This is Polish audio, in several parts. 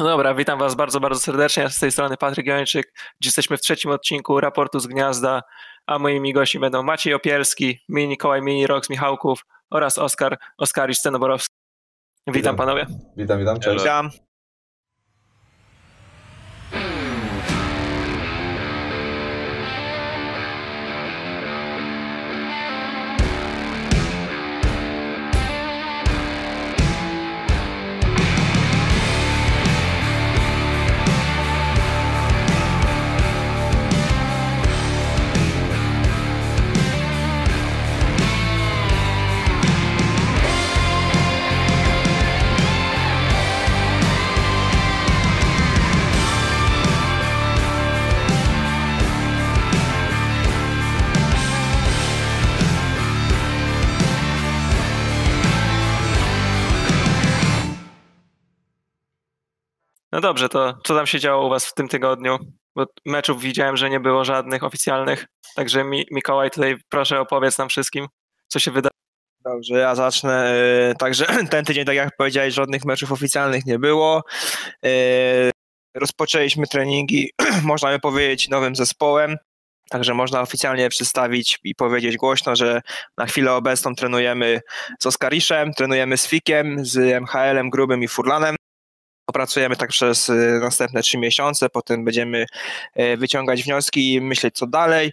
No dobra, witam Was bardzo, bardzo serdecznie. Z tej strony Patryk Jończyk. Dziś jesteśmy w trzecim odcinku raportu z Gniazda, a moimi gośćmi będą Maciej Opielski, mini Nikołaj, mini Rox Michałków oraz Oskar Oskarisz Scenoborowski. Witam, witam panowie. Witam, witam, cześć. Witam. No dobrze, to co tam się działo u was w tym tygodniu? Bo meczów widziałem, że nie było żadnych oficjalnych. Także Mi Mikołaj, tutaj proszę opowiedz nam wszystkim, co się wydarzyło. Dobrze, ja zacznę. E, także ten tydzień, tak jak powiedziałeś, żadnych meczów oficjalnych nie było. E, rozpoczęliśmy treningi, można by powiedzieć, nowym zespołem. Także można oficjalnie przedstawić i powiedzieć głośno, że na chwilę obecną trenujemy z Oskariszem, trenujemy z Fikiem, z MHL-em Grubym i Furlanem. Opracujemy tak przez y, następne trzy miesiące, potem będziemy y, wyciągać wnioski i myśleć co dalej.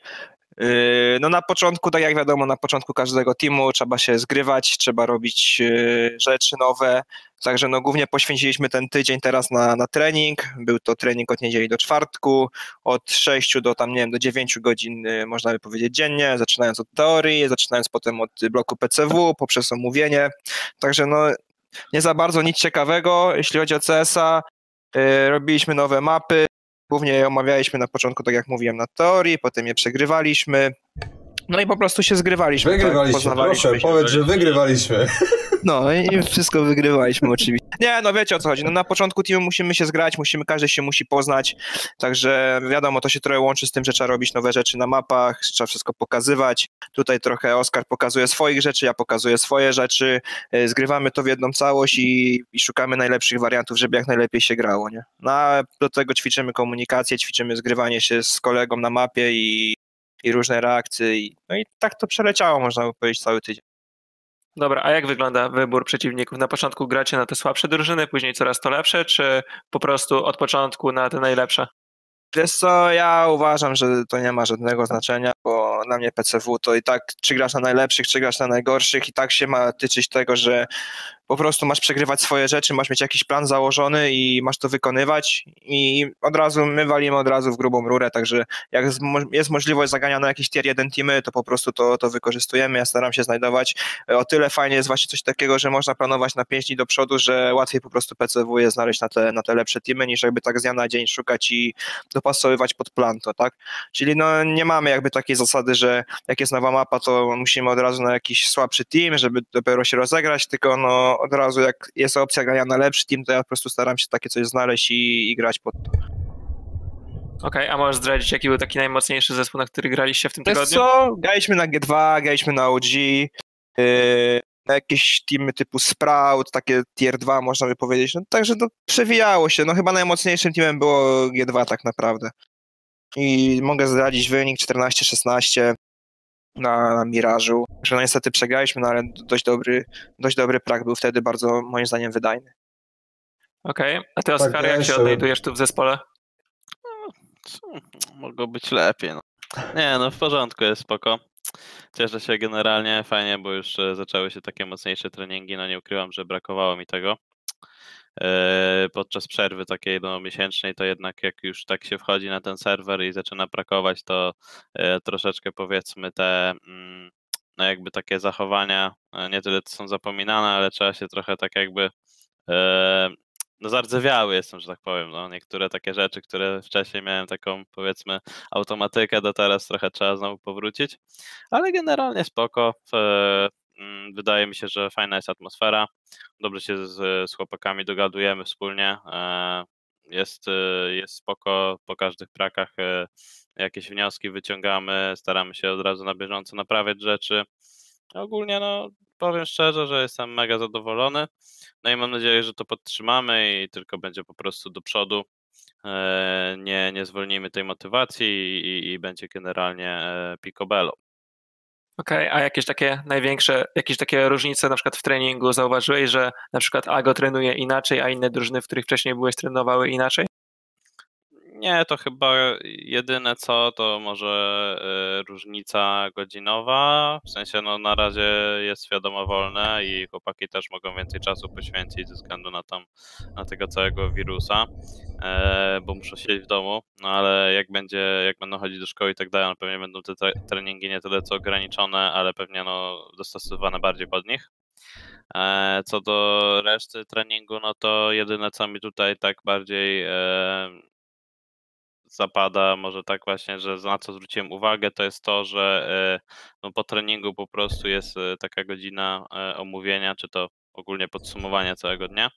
Y, no na początku, tak jak wiadomo, na początku każdego teamu trzeba się zgrywać, trzeba robić rzeczy nowe, także no głównie poświęciliśmy ten tydzień teraz na, na trening, był to trening od niedzieli do czwartku, od 6 do tam, nie wiem, do 9 godzin można by powiedzieć dziennie, zaczynając od teorii, zaczynając potem od bloku PCW, poprzez omówienie, także no nie za bardzo nic ciekawego, jeśli chodzi o CSA. Y, robiliśmy nowe mapy, głównie je omawialiśmy na początku, tak jak mówiłem, na teorii, potem je przegrywaliśmy. No i po prostu się zgrywaliśmy. Tak? Wygrywaliśmy, tak, proszę, powiedz, że wygrywaliśmy. No i wszystko wygrywaliśmy oczywiście. Nie, no wiecie o co chodzi. No na początku teamu musimy się zgrać, musimy, każdy się musi poznać, także wiadomo, to się trochę łączy z tym, że trzeba robić nowe rzeczy na mapach, trzeba wszystko pokazywać. Tutaj trochę Oskar pokazuje swoich rzeczy, ja pokazuję swoje rzeczy, y, zgrywamy to w jedną całość i, i szukamy najlepszych wariantów, żeby jak najlepiej się grało, nie? No a do tego ćwiczymy komunikację, ćwiczymy zgrywanie się z kolegą na mapie i, i różne reakcje. I, no i tak to przeleciało, można by powiedzieć, cały tydzień. Dobra, a jak wygląda wybór przeciwników? Na początku gracie na te słabsze drużyny, później coraz to lepsze, czy po prostu od początku na te najlepsze? Wiesz co, ja uważam, że to nie ma żadnego znaczenia, bo na mnie PCW to i tak czy grasz na najlepszych, czy grasz na najgorszych i tak się ma tyczyć tego, że po prostu masz przegrywać swoje rzeczy, masz mieć jakiś plan założony i masz to wykonywać i od razu, my walimy od razu w grubą rurę, także jak jest możliwość zagania na jakiś tier 1 teamy, to po prostu to, to wykorzystujemy, ja staram się znajdować, o tyle fajnie jest właśnie coś takiego, że można planować na 5 dni do przodu, że łatwiej po prostu PCW jest znaleźć na te, na te lepsze teamy, niż jakby tak z dnia na dzień szukać i dopasowywać pod plan to, tak? Czyli no nie mamy jakby takiej zasady, że jak jest nowa mapa, to musimy od razu na jakiś słabszy team, żeby dopiero się rozegrać, tylko no od razu jak jest opcja grania na lepszy team, to ja po prostu staram się takie coś znaleźć i, i grać pod to. Okej, okay, a możesz zdradzić, jaki był taki najmocniejszy zespół, na który graliście w tym tygodniu? co, graliśmy na G2, graliśmy na OG, yy, na jakieś teamy typu Sprout, takie tier 2 można by powiedzieć, no, także to przewijało się, no chyba najmocniejszym teamem było G2 tak naprawdę. I mogę zdradzić wynik 14-16, na, na Mirażu, że no niestety przegraliśmy, no ale dość dobry, dość dobry prak był wtedy bardzo moim zdaniem wydajny. Okej, okay. a ty Oskar, tak, jak się odnajdujesz tu w zespole? No, mogło być lepiej. No. Nie, no w porządku, jest spoko. Cieszę się generalnie, fajnie, bo już e, zaczęły się takie mocniejsze treningi, no nie ukrywam, że brakowało mi tego. E, podczas przerwy takiej no, miesięcznej, to jednak jak już tak się wchodzi na ten serwer i zaczyna brakować, to e, troszeczkę powiedzmy te mm, no jakby takie zachowania e, nie tyle są zapominane, ale trzeba się trochę tak jakby no zardzewiały jestem, że tak powiem. No, niektóre takie rzeczy, które wcześniej miałem taką powiedzmy automatykę, do teraz trochę trzeba znowu powrócić, ale generalnie spoko. Mm, wydaje mi się, że fajna jest atmosfera. Dobrze się z, z chłopakami dogadujemy wspólnie. E, jest, e, jest spoko po każdych prakach. E, jakieś wnioski wyciągamy, staramy się od razu na bieżąco naprawiać rzeczy. ogólnie no powiem szczerze, że jestem mega zadowolony. No i mam nadzieję, że to podtrzymamy i tylko będzie po prostu do przodu. Nie, nie zwolnimy tej motywacji i, i będzie generalnie picobello. Okej, okay, a jakieś takie największe, jakieś takie różnice na przykład w treningu zauważyłeś, że na przykład Ago trenuje inaczej, a inne drużyny, w których wcześniej byłeś, trenowały inaczej? Nie, to chyba jedyne co, to może y, różnica godzinowa. W sensie, no na razie jest wiadomo wolne i chłopaki też mogą więcej czasu poświęcić ze względu na tam, na tego całego wirusa, e, bo muszą siedzieć w domu. No ale jak będzie, jak będą chodzić do szkoły i tak dalej, no pewnie będą te treningi nie tyle co ograniczone, ale pewnie no dostosowane bardziej pod nich. E, co do reszty treningu, no to jedyne co mi tutaj tak bardziej e, zapada, może tak właśnie, że na co zwróciłem uwagę, to jest to, że e, no, po treningu po prostu jest e, taka godzina e, omówienia, czy to ogólnie podsumowania całego dnia,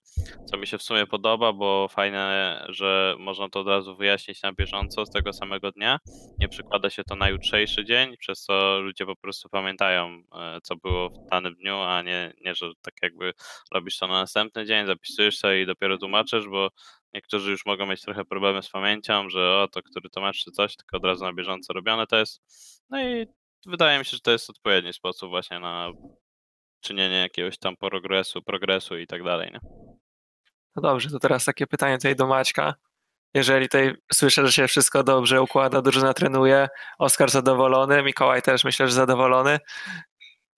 co mi się w sumie podoba, bo fajne, że można to od razu wyjaśnić na bieżąco z tego samego dnia. Nie przykłada się to na jutrzejszy dzień, przez co ludzie po prostu pamiętają, co było w danym dniu, a nie, nie że tak jakby robisz to na następny dzień, zapisujesz sobie i dopiero tłumaczysz, bo Niektórzy już mogą mieć trochę problemy z pamięcią, że o, to który to mecz czy coś, tylko od razu na bieżąco robione to jest. No i wydaje mi się, że to jest odpowiedni sposób właśnie na czynienie jakiegoś tam progresu, progresu i tak dalej. Nie? No dobrze, to teraz takie pytanie tutaj do Maćka. Jeżeli tutaj słyszę, że się wszystko dobrze układa, drużyna trenuje, Oskar zadowolony, Mikołaj też myślę, że zadowolony.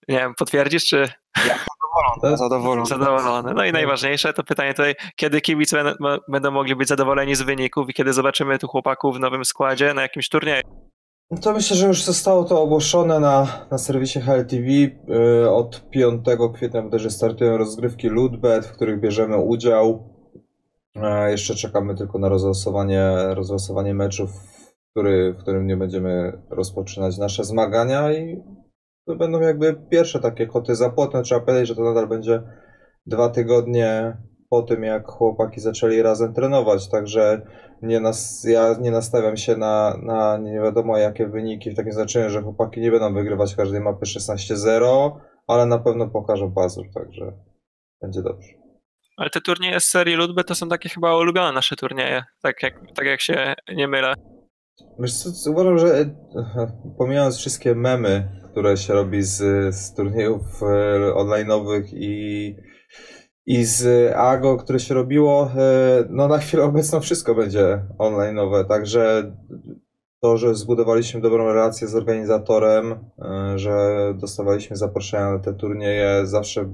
Nie wiem, potwierdzisz, czy... Ja zadowolony. Zadowolony. zadowolony. No i najważniejsze to pytanie tutaj, kiedy kibice będą mogli być zadowoleni z wyników i kiedy zobaczymy tu chłopaków w nowym składzie na jakimś turnieju? No to myślę, że już zostało to ogłoszone na, na serwisie HLTV. Yy, od 5 kwietnia bodajże startują rozgrywki Ludbet, w których bierzemy udział. Yy, jeszcze czekamy tylko na rozlosowanie, rozlosowanie meczów, który, w którym nie będziemy rozpoczynać nasze zmagania i to będą jakby pierwsze takie koty zapłotne. Trzeba powiedzieć, że to nadal będzie dwa tygodnie po tym, jak chłopaki zaczęli razem trenować, także nie nas, ja nie nastawiam się na, na nie wiadomo jakie wyniki, w takim znaczeniu, że chłopaki nie będą wygrywać każdej mapy 16-0, ale na pewno pokażą pazur, także będzie dobrze. Ale te turnieje z serii Ludby to są takie chyba ulubione nasze turnieje, tak jak, tak jak się nie mylę. Wiesz co, uważam, że pomijając wszystkie memy, które się robi z, z turniejów e, online'owych i, i z AGO, które się robiło, e, no na chwilę obecną wszystko będzie online'owe, także to, że zbudowaliśmy dobrą relację z organizatorem, e, że dostawaliśmy zaproszenia na te turnieje, zawsze,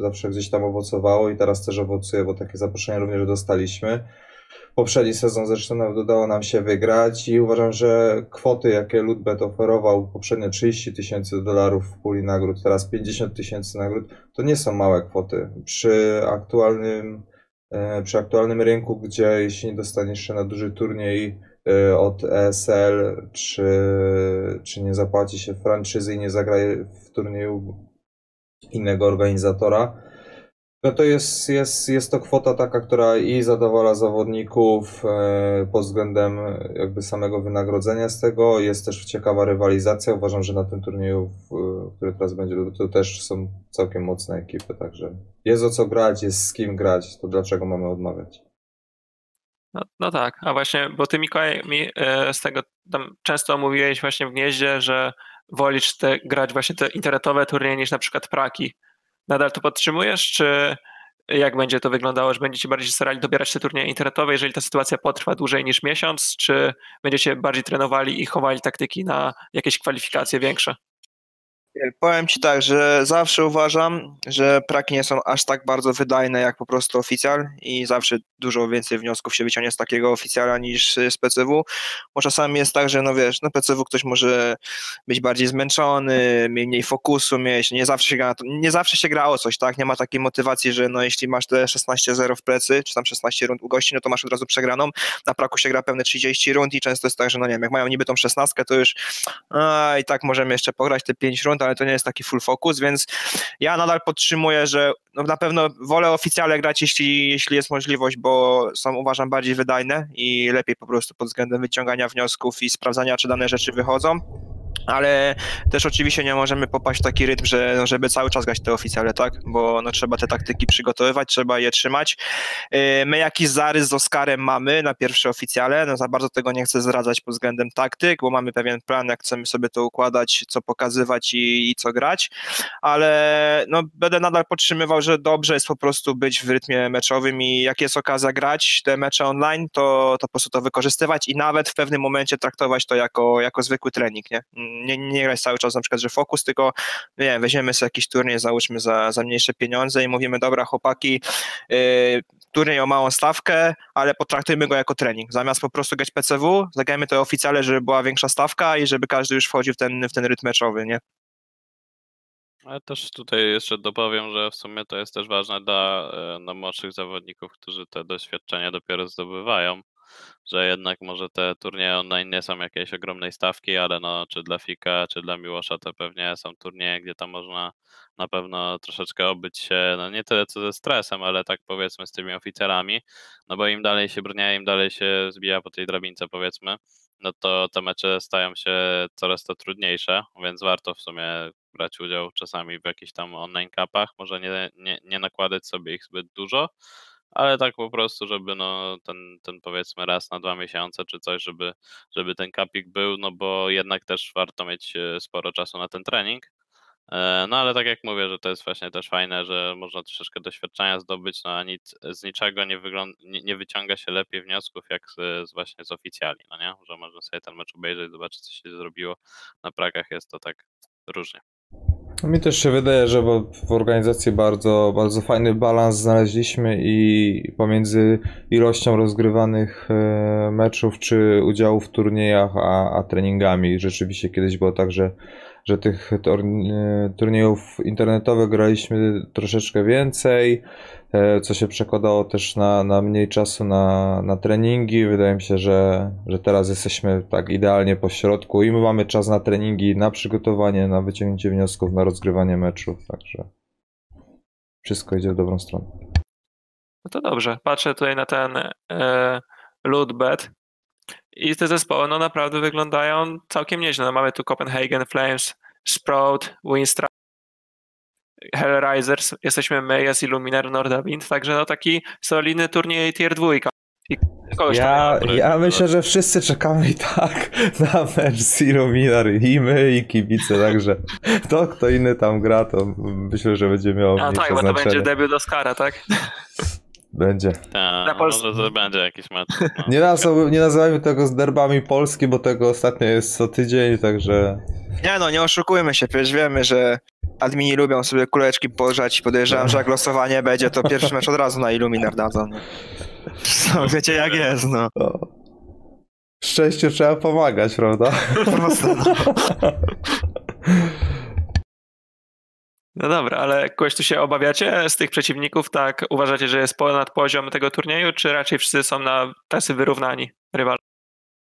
zawsze gdzieś tam owocowało i teraz też owocuje, bo takie zaproszenia również dostaliśmy. Poprzedni sezon zresztą udało nam się wygrać i uważam, że kwoty, jakie Ludbet oferował, poprzednio 30 tysięcy dolarów w puli nagród, teraz 50 tysięcy nagród, to nie są małe kwoty. Przy aktualnym, e, przy aktualnym rynku, gdzie jeśli nie dostaniesz się na duży turniej e, od ESL, czy, czy nie zapłaci się franczyzy i nie zagra w turnieju innego organizatora, no to jest, jest, jest to kwota taka, która i zadowala zawodników e, pod względem jakby samego wynagrodzenia z tego. Jest też ciekawa rywalizacja. Uważam, że na tym turnieju, który teraz będzie, to też są całkiem mocne ekipy, także jest o co grać, jest z kim grać, to dlaczego mamy odmawiać? No, no tak, a właśnie, bo ty Mikołaj mi e, z tego tam często mówiłeś właśnie w gnieździe, że wolisz te, grać właśnie te internetowe turnieje niż na przykład praki. Nadal to podtrzymujesz, czy jak będzie to wyglądało, że będziecie bardziej starali dobierać te turnieje internetowe, jeżeli ta sytuacja potrwa dłużej niż miesiąc, czy będziecie bardziej trenowali i chowali taktyki na jakieś kwalifikacje większe? Powiem Ci tak, że zawsze uważam, że praki nie są aż tak bardzo wydajne jak po prostu oficjal i zawsze dużo więcej wniosków się wyciągnie z takiego oficjala niż z PCW, bo czasami jest tak, że no wiesz, no PCW ktoś może być bardziej zmęczony, mniej fokusu mieć, nie zawsze się gra, nie zawsze się gra o coś, tak, nie ma takiej motywacji, że no jeśli masz te 16-0 w plecy, czy tam 16 rund u gości, no to masz od razu przegraną, na praku się gra pewne 30 rund i często jest tak, że no nie wiem, jak mają niby tą 16, to już a, i tak możemy jeszcze pograć te 5 rund, ale to nie jest taki full focus, więc ja nadal podtrzymuję, że no na pewno wolę oficjalnie grać, jeśli, jeśli jest możliwość, bo są uważam bardziej wydajne i lepiej po prostu pod względem wyciągania wniosków i sprawdzania, czy dane rzeczy wychodzą. Ale też oczywiście nie możemy popaść w taki rytm, że, no, żeby cały czas grać te oficjale, tak? Bo no, trzeba te taktyki przygotowywać, trzeba je trzymać. Yy, my jakiś zarys z Oskarem mamy na pierwsze oficjale, no za bardzo tego nie chcę zdradzać pod względem taktyk, bo mamy pewien plan, jak chcemy sobie to układać, co pokazywać i, i co grać, ale no, będę nadal podtrzymywał, że dobrze jest po prostu być w rytmie meczowym i jak jest okazja grać te mecze online, to, to po prostu to wykorzystywać i nawet w pewnym momencie traktować to jako, jako zwykły trening, nie? Nie, nie grać cały czas na przykład, że fokus, tylko nie wiem, weźmiemy sobie jakiś turniej, załóżmy za, za mniejsze pieniądze i mówimy, dobra chłopaki, yy, turniej o małą stawkę, ale potraktujmy go jako trening. Zamiast po prostu grać PCW, zagrajmy to oficjale, żeby była większa stawka i żeby każdy już wchodził w ten, w ten rytm meczowy, nie? Ale też tutaj jeszcze dopowiem, że w sumie to jest też ważne dla e, no, młodszych zawodników, którzy te doświadczenia dopiero zdobywają, że jednak może te turnieje online nie są jakiejś ogromnej stawki, ale no czy dla Fika, czy dla Miłosza to pewnie są turnieje, gdzie tam można na pewno troszeczkę obyć się, no nie tyle co ze stresem, ale tak powiedzmy z tymi oficerami, no bo im dalej się brnia, im dalej się zbija po tej drabince powiedzmy, no to te mecze stają się coraz to trudniejsze, więc warto w sumie brać udział czasami w jakichś tam online capach, może nie, nie, nie nakładać sobie ich zbyt dużo, ale tak po prostu, żeby no ten, ten powiedzmy raz na dwa miesiące czy coś, żeby, żeby ten kapik był, no bo jednak też warto mieć e, sporo czasu na ten trening. E, no ale tak jak mówię, że to jest właśnie też fajne, że można troszeczkę doświadczenia zdobyć, no a nic, z niczego nie, nie, nie wyciąga się lepiej wniosków jak z, z, właśnie z oficjali, no nie? Że można sobie ten mecz obejrzeć, zobaczyć co się zrobiło. Na prakach jest to tak różnie. Mi też się wydaje, że w organizacji bardzo, bardzo fajny balans znaleźliśmy i pomiędzy ilością rozgrywanych e, meczów czy udziałów w turniejach, a, a treningami. Rzeczywiście kiedyś było tak, że że tych e, turniejów internetowych graliśmy troszeczkę więcej, e, co się przekładało też na, na mniej czasu na, na treningi. Wydaje mi się, że, że teraz jesteśmy tak idealnie po środku i my mamy czas na treningi, na przygotowanie, na wyciągnięcie wniosków, na rozgrywanie meczów, także wszystko idzie w dobrą stronę. No to dobrze. Patrzę tutaj na ten e, lootbet i te zespoły no naprawdę wyglądają całkiem nieźle. No, mamy tu Copenhagen Flames, Sprout, Winstra, Hellraisers, jesteśmy my, jest Illuminar, Nordawind, także no taki solidny turniej tier 2. ja, ja myślę, że wszyscy czekamy i tak na mecz z Illuminar i my i kibice, także to kto inny tam gra, to myślę, że będzie miał A tak, bo to będzie debiut Oscara, tak? Będzie. Tak, no Pols- może to będzie jakiś mecz. No. Nie, nazw- nie nazywajmy tego z derbami Polski, bo tego ostatnio jest co tydzień, także... Nie no, nie oszukujmy się, przecież wiemy, że admini lubią sobie kuleczki pożać i podejrzewam, że jak losowanie będzie, to pierwszy mecz od razu na Illuminar dadzą. No, wiecie jak jest, no. no. Szczęściu trzeba pomagać, prawda? Proste, no. No dobra, ale kogoś tu się obawiacie z tych przeciwników, tak? Uważacie, że jest ponad poziom tego turnieju, czy raczej wszyscy są na tacy wyrównani rywal?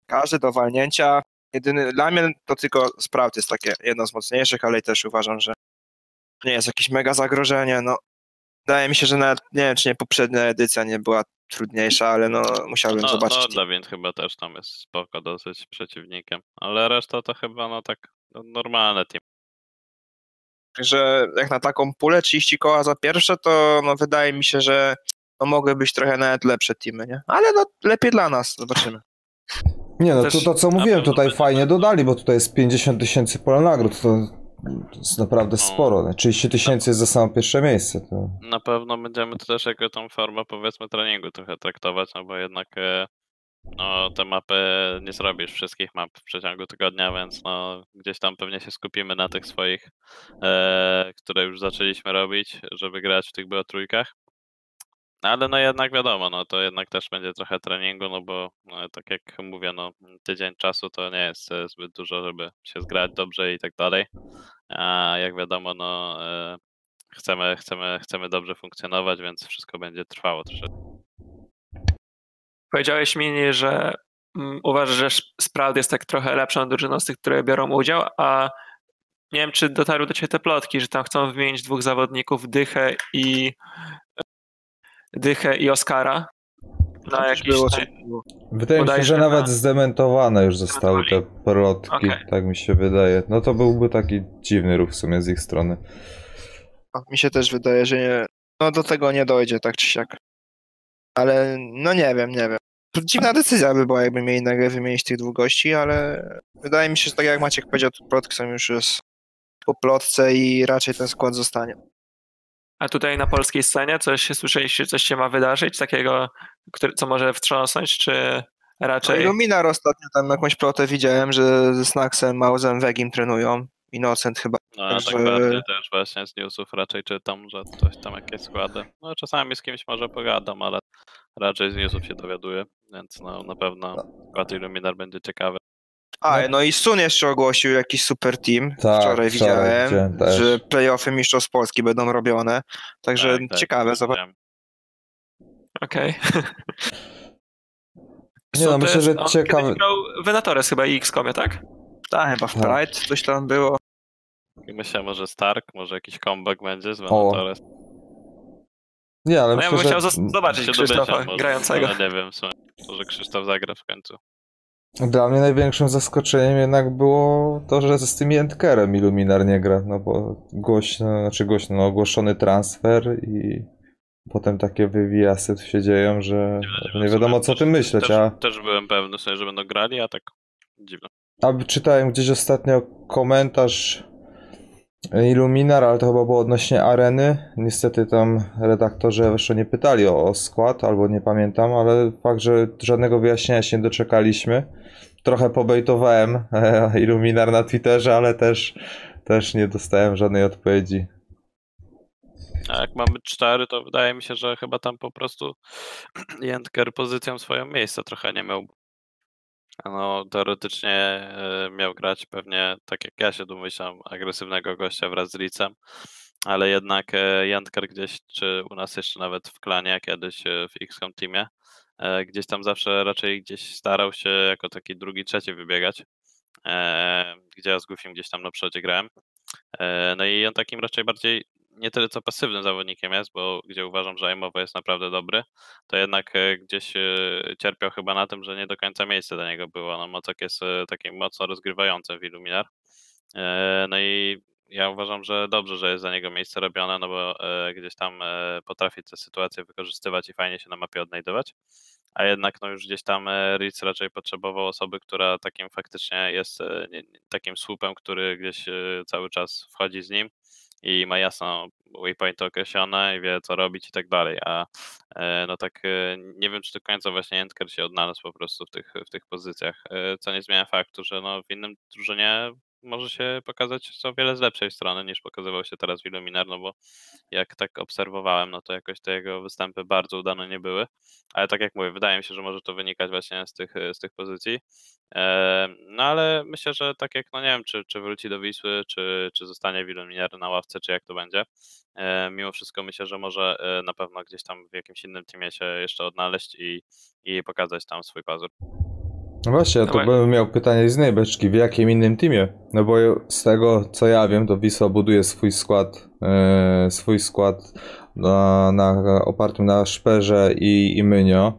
Każdy do walnięcia. Jedyny, dla mnie to tylko Sprout jest takie jedno z mocniejszych, ale też uważam, że nie jest jakieś mega zagrożenie. No, wydaje mi się, że nawet, nie wiem, czy nie poprzednia edycja nie była trudniejsza, ale no musiałbym no, zobaczyć. No, Dawid chyba też tam jest spoko dosyć przeciwnikiem, ale reszta to chyba no tak no, normalne team. Także jak na taką pulę 30 koła za pierwsze, to no wydaje mi się, że no mogły być trochę nawet lepsze teamy, nie? Ale no lepiej dla nas, zobaczymy. Nie no, to, to co mówiłem, tutaj fajnie dodali, bo tutaj jest 50 tysięcy pola nagród, to, to jest naprawdę no. sporo. 30 tysięcy jest za samo pierwsze miejsce. To... Na pewno będziemy to też jako tą formę powiedzmy treningu trochę traktować, no bo jednak e, no, te mapy nie zrobisz wszystkich map w przeciągu tygodnia, więc no, gdzieś tam pewnie się skupimy na tych swoich, e, które już zaczęliśmy robić, żeby grać w tych było trójkach. Ale no jednak wiadomo, no to jednak też będzie trochę treningu, no bo no, tak jak mówię, no tydzień czasu to nie jest e, zbyt dużo, żeby się zgrać dobrze i tak dalej. A jak wiadomo, no e, chcemy, chcemy, chcemy dobrze funkcjonować, więc wszystko będzie trwało troszeczkę. Powiedziałeś mi, że um, uważasz, że Sprout jest tak trochę lepszą drużyną z tych, które biorą udział, a nie wiem, czy dotarły do Ciebie te plotki, że tam chcą wymienić dwóch zawodników, Dychę i Dychę i Oscara na jakiś było, Wydaje mi się, że na- nawet zdementowane już zostały te plotki, Okej. tak mi się wydaje. No to byłby taki dziwny ruch w sumie z ich strony. Mi się też wydaje, że nie, no do tego nie dojdzie tak czy siak. Ale no nie wiem, nie wiem. Dziwna decyzja by była, jakby mieli nagle wymienić tych dwóch gości, ale wydaje mi się, że tak jak Maciek powiedział, to plotki są już jest po plotce i raczej ten skład zostanie. A tutaj na polskiej scenie coś słyszeliście, coś się ma wydarzyć takiego, który, co może wtrząsnąć, czy No raczej... Illuminar ostatnio tam jakąś plotę widziałem, że ze Snacksem, Mauzem, Wegim trenują. Innocent chyba. No ja tak bardziej też właśnie z newsów raczej czytam, że coś tam jakieś składy. No czasami z kimś może pogadam, ale raczej z newsów się dowiaduję, więc no na pewno skład Illuminar będzie ciekawy. A, No. no i Sun jeszcze ogłosił jakiś super team. Tak, wczoraj wczoraj widziałem, że playoffy Mistrzostw Polski będą robione. Także Tak, tak, ciekawe, zobacz. widziałem. Okej. Nie no, myślę, że on ciekawe- grał Venatores chyba i XCOMie, tak? Tak, chyba w Tak. Pride coś tam było. I Myślę, może Stark, może jakiś comeback będzie z O, Venatores. Nie, ale No ja myślę, bym chciał że zos- zobaczyć Krzysztofa może, grającego. Ale nie wiem, może Krzysztof zagra w końcu. dla mnie największym zaskoczeniem jednak było to, że z tym Jentkerem Illuminar nie gra, no bo głośno, znaczy głośno, no, ogłoszony transfer i potem takie wywijasy tu się dzieją, że że nie wiadomo co o tym myśleć, też, a... Też byłem pewny sobie, że będą grali, a tak dziwne. A czytałem gdzieś ostatnio komentarz Illuminar, ale to chyba było odnośnie areny. Niestety tam redaktorzy jeszcze nie pytali o, o skład, albo nie pamiętam, ale fakt, że żadnego wyjaśnienia się nie doczekaliśmy. Trochę pobejtowałem Illuminar na Twitterze, ale też, też nie dostałem żadnej odpowiedzi. A jak mamy cztery, to wydaje mi się, że chyba tam po prostu Jentker pozycją swoją miejsce trochę nie miał. No, teoretycznie e, miał grać pewnie, tak jak ja się domyślam, agresywnego gościa wraz z Licem, ale jednak e, Jentker gdzieś, czy u nas jeszcze nawet w klanie kiedyś e, w XCOM Teamie, gdzieś tam zawsze raczej gdzieś starał się jako taki drugi, trzeci wybiegać, gdzie ja z Goofim gdzieś tam na przodzie grałem. No i on takim raczej bardziej nie tyle co pasywnym zawodnikiem jest, bo gdzie uważam, że aimowo jest naprawdę dobry, to jednak e, gdzieś e, cierpiał chyba na tym, że nie do końca miejsce dla niego było. No Mocok jest e, takim mocno rozgrywającym w No i ja uważam, że dobrze, że jest za niego miejsce robione, no bo gdzieś tam potrafi te sytuacje wykorzystywać i fajnie się na mapie odnajdywać. A jednak no już gdzieś tam Ritz raczej potrzebował osoby, która takim faktycznie jest takim słupem, który gdzieś cały czas wchodzi z nim i ma jasno waypointy określone i wie co robić i tak dalej, a e, no tak e, nie wiem czy do końca właśnie Jentker się odnalazł po prostu w tych, w tych pozycjach, e, co nie zmienia faktu, że no w innym drużynie może się pokazać z o wiele z lepszej strony niż pokazywał się teraz w Illuminar, no bo jak tak obserwowałem, no to jakoś te jego występy bardzo udane nie były, ale tak jak mówię, wydaje mi się, że może to wynikać właśnie z tych, z tych pozycji. No ale myślę, że tak jak, no nie wiem, czy, czy wróci do Wisły, czy, czy zostanie w Illuminar na ławce, czy jak to będzie. Mimo wszystko myślę, że może e, na pewno gdzieś tam w jakimś innym teamie się jeszcze odnaleźć i, i pokazać tam swój pazur. No właśnie, ja to bym miał pytanie z innej beczki, w jakim innym teamie? No bo z tego co ja wiem, to Wisła buduje swój skład, e, swój skład na, na, opartym na Szperze i, i Mynio.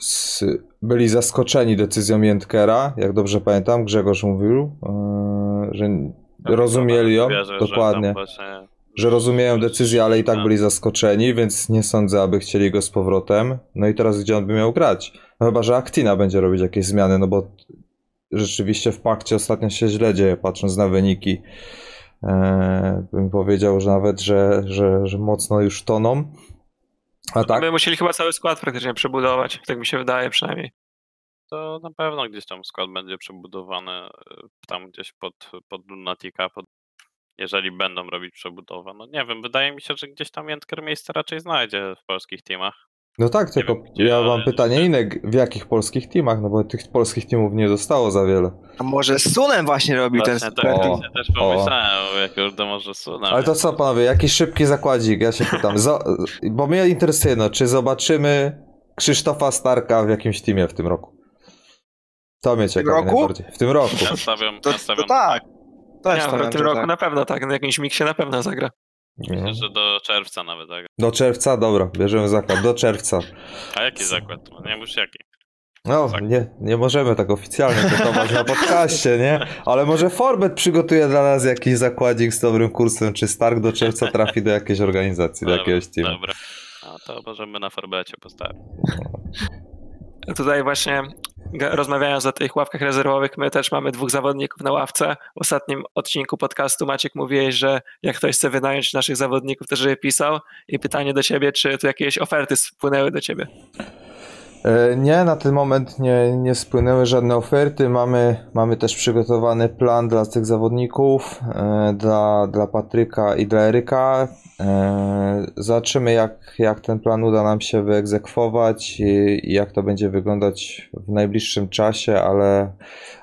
S, byli zaskoczeni decyzją Jętkera, jak dobrze pamiętam, Grzegorz mówił, e, że rozumieli ją, Wierzę, że dokładnie. właśnie- że rozumieją decyzję, ale i tak No. byli zaskoczeni, więc nie sądzę, aby chcieli go z powrotem. No i teraz gdzie on by miał grać? No chyba, że Actina będzie robić jakieś zmiany, no bo rzeczywiście w pakcie ostatnio się źle dzieje, patrząc na wyniki. Eee, bym powiedział, że nawet, że, że, że mocno już toną. A tak? My musieli chyba cały skład praktycznie przebudować, tak mi się wydaje przynajmniej. to na pewno gdzieś tam skład będzie przebudowany e, tam gdzieś pod, pod Lunatica, pod, jeżeli będą robić przebudowę. No nie wiem, wydaje mi się, że gdzieś tam Jentker miejsce raczej znajdzie w polskich teamach. No tak, tylko wiem, gdzie, ja mam pytanie że- inne, w jakich polskich teamach? No bo tych polskich teamów nie zostało za wiele. A może z Sunem właśnie robił ten Właśnie super tak, ja też pomyślałem, jak kurde może Suna. Ale to co panowie, jakiś szybki zakładzik, ja się pytam, zo- bo mnie interesuje, no, czy zobaczymy Krzysztofa Starka w jakimś teamie w tym roku? To mnie ciekawi roku? najbardziej. W tym roku. Ja stawiam, To, ja stawiam to tak. Też Nie, w tym roku tak. na pewno tak, na jakimś miksie na pewno zagra. Myślę, No. że do czerwca nawet, tak? Do czerwca, dobra, bierzemy zakład, do czerwca. A jaki zakład? No nie mów jaki. No, Tak. nie, nie możemy tak oficjalnie gotować na podcaście, nie? Ale może Forbet przygotuje dla nas jakiś zakładzik z dobrym kursem, czy Stark do czerwca trafi do jakiejś organizacji, do jakiegoś teamu. Dobra. No to możemy na Forbecie postawić. Tutaj właśnie rozmawiając o tych ławkach rezerwowych, my też mamy dwóch zawodników na ławce. W ostatnim odcinku podcastu Maciek mówiłeś, że jak ktoś chce wynająć naszych zawodników, to żeby pisał. I pytanie do ciebie, czy tu jakieś oferty spłynęły do ciebie? E, Nie, na ten moment nie, nie spłynęły żadne oferty. Mamy, mamy też przygotowany plan dla tych zawodników, e, dla, dla Patryka i dla Eryka. E, Zobaczymy, jak, jak ten plan uda nam się wyegzekwować i, i jak to będzie wyglądać w najbliższym czasie, ale,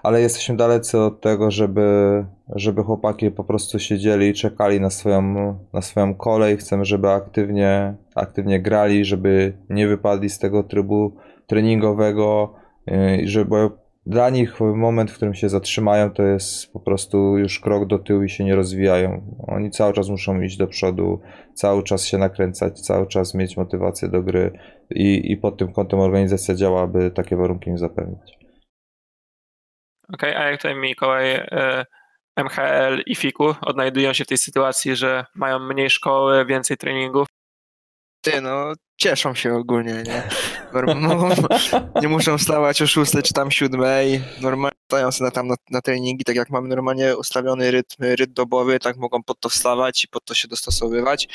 ale jesteśmy dalecy od tego, żeby, żeby chłopaki po prostu siedzieli i czekali na swoją, na swoją kolej. Chcemy, żeby aktywnie, aktywnie grali, żeby nie wypadli z tego trybu treningowego, yy, i żeby dla nich moment, w którym się zatrzymają, to jest po prostu już krok do tyłu i się nie rozwijają. Oni cały czas muszą iść do przodu, cały czas się nakręcać, cały czas mieć motywację do gry i, i pod tym kątem organizacja działa, aby takie warunki im zapewniać. Okej, a jak tutaj Mikołaj, e, MHL i FIKU odnajdują się w tej sytuacji, że mają mniej szkoły, więcej treningów? Ty, no, cieszą się ogólnie, nie? Norm- nie muszą wstawać o 6 czy tam 7. Normalnie stają sobie na, tam na, na treningi, tak jak mamy normalnie ustawiony rytm, rytm dobowy, tak mogą pod to wstawać i pod to się dostosowywać.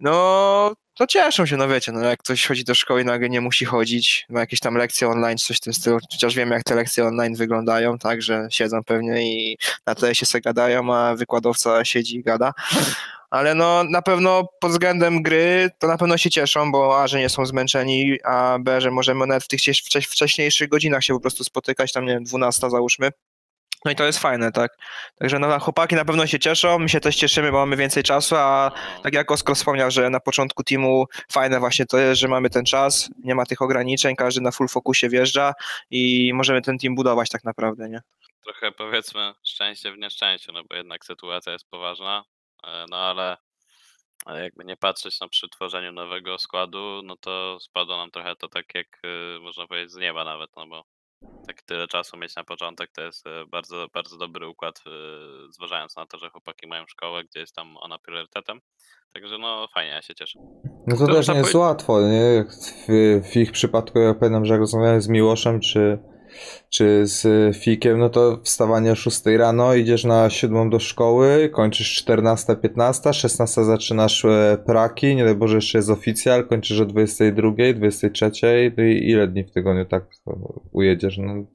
No, to cieszą się, no wiecie, no jak ktoś chodzi do szkoły i nagle nie musi chodzić, ma jakieś tam lekcje online, coś w tym stylu, chociaż wiemy jak te lekcje online wyglądają, tak, że siedzą pewnie i na tle się se gadają, a wykładowca siedzi i gada. Ale no na pewno pod względem gry to na pewno się cieszą, bo A, że nie są zmęczeni, a B, że możemy nawet w tych wcześ- wcześ- wcześniejszych godzinach się po prostu spotykać, tam nie wiem, 12 załóżmy. No i to jest fajne, tak. Także no, chłopaki na pewno się cieszą, my się też cieszymy, bo mamy więcej czasu, a tak jak Oskar wspomniał, że na początku teamu fajne właśnie to jest, że mamy ten czas, nie ma tych ograniczeń, każdy na full fokusie wjeżdża i możemy ten team budować tak naprawdę, nie? Trochę powiedzmy szczęście w nieszczęściu, no bo jednak sytuacja jest poważna, no ale ale jakby nie patrzeć na przy tworzeniu nowego składu, no to spadło nam trochę to tak jak y, można powiedzieć z nieba nawet, no bo tak tyle czasu mieć na początek to jest e, bardzo, bardzo dobry układ, zważając na to, że chłopaki mają szkołę, gdzie jest tam ona priorytetem. Także no fajnie, ja się cieszę. No to To też nie jest łatwo, nie? W, w ich przypadku, ja pamiętam, że jak rozmawiałem z Miłoszem czy, czy z Fikiem, no to wstawanie o 6 rano, idziesz na 7 do szkoły, kończysz 14, 15, 16 zaczynasz e, praki, nie daj Boże jeszcze jest oficjal, kończysz o 22, 23, no i ile dni w tygodniu tak ujedziesz? No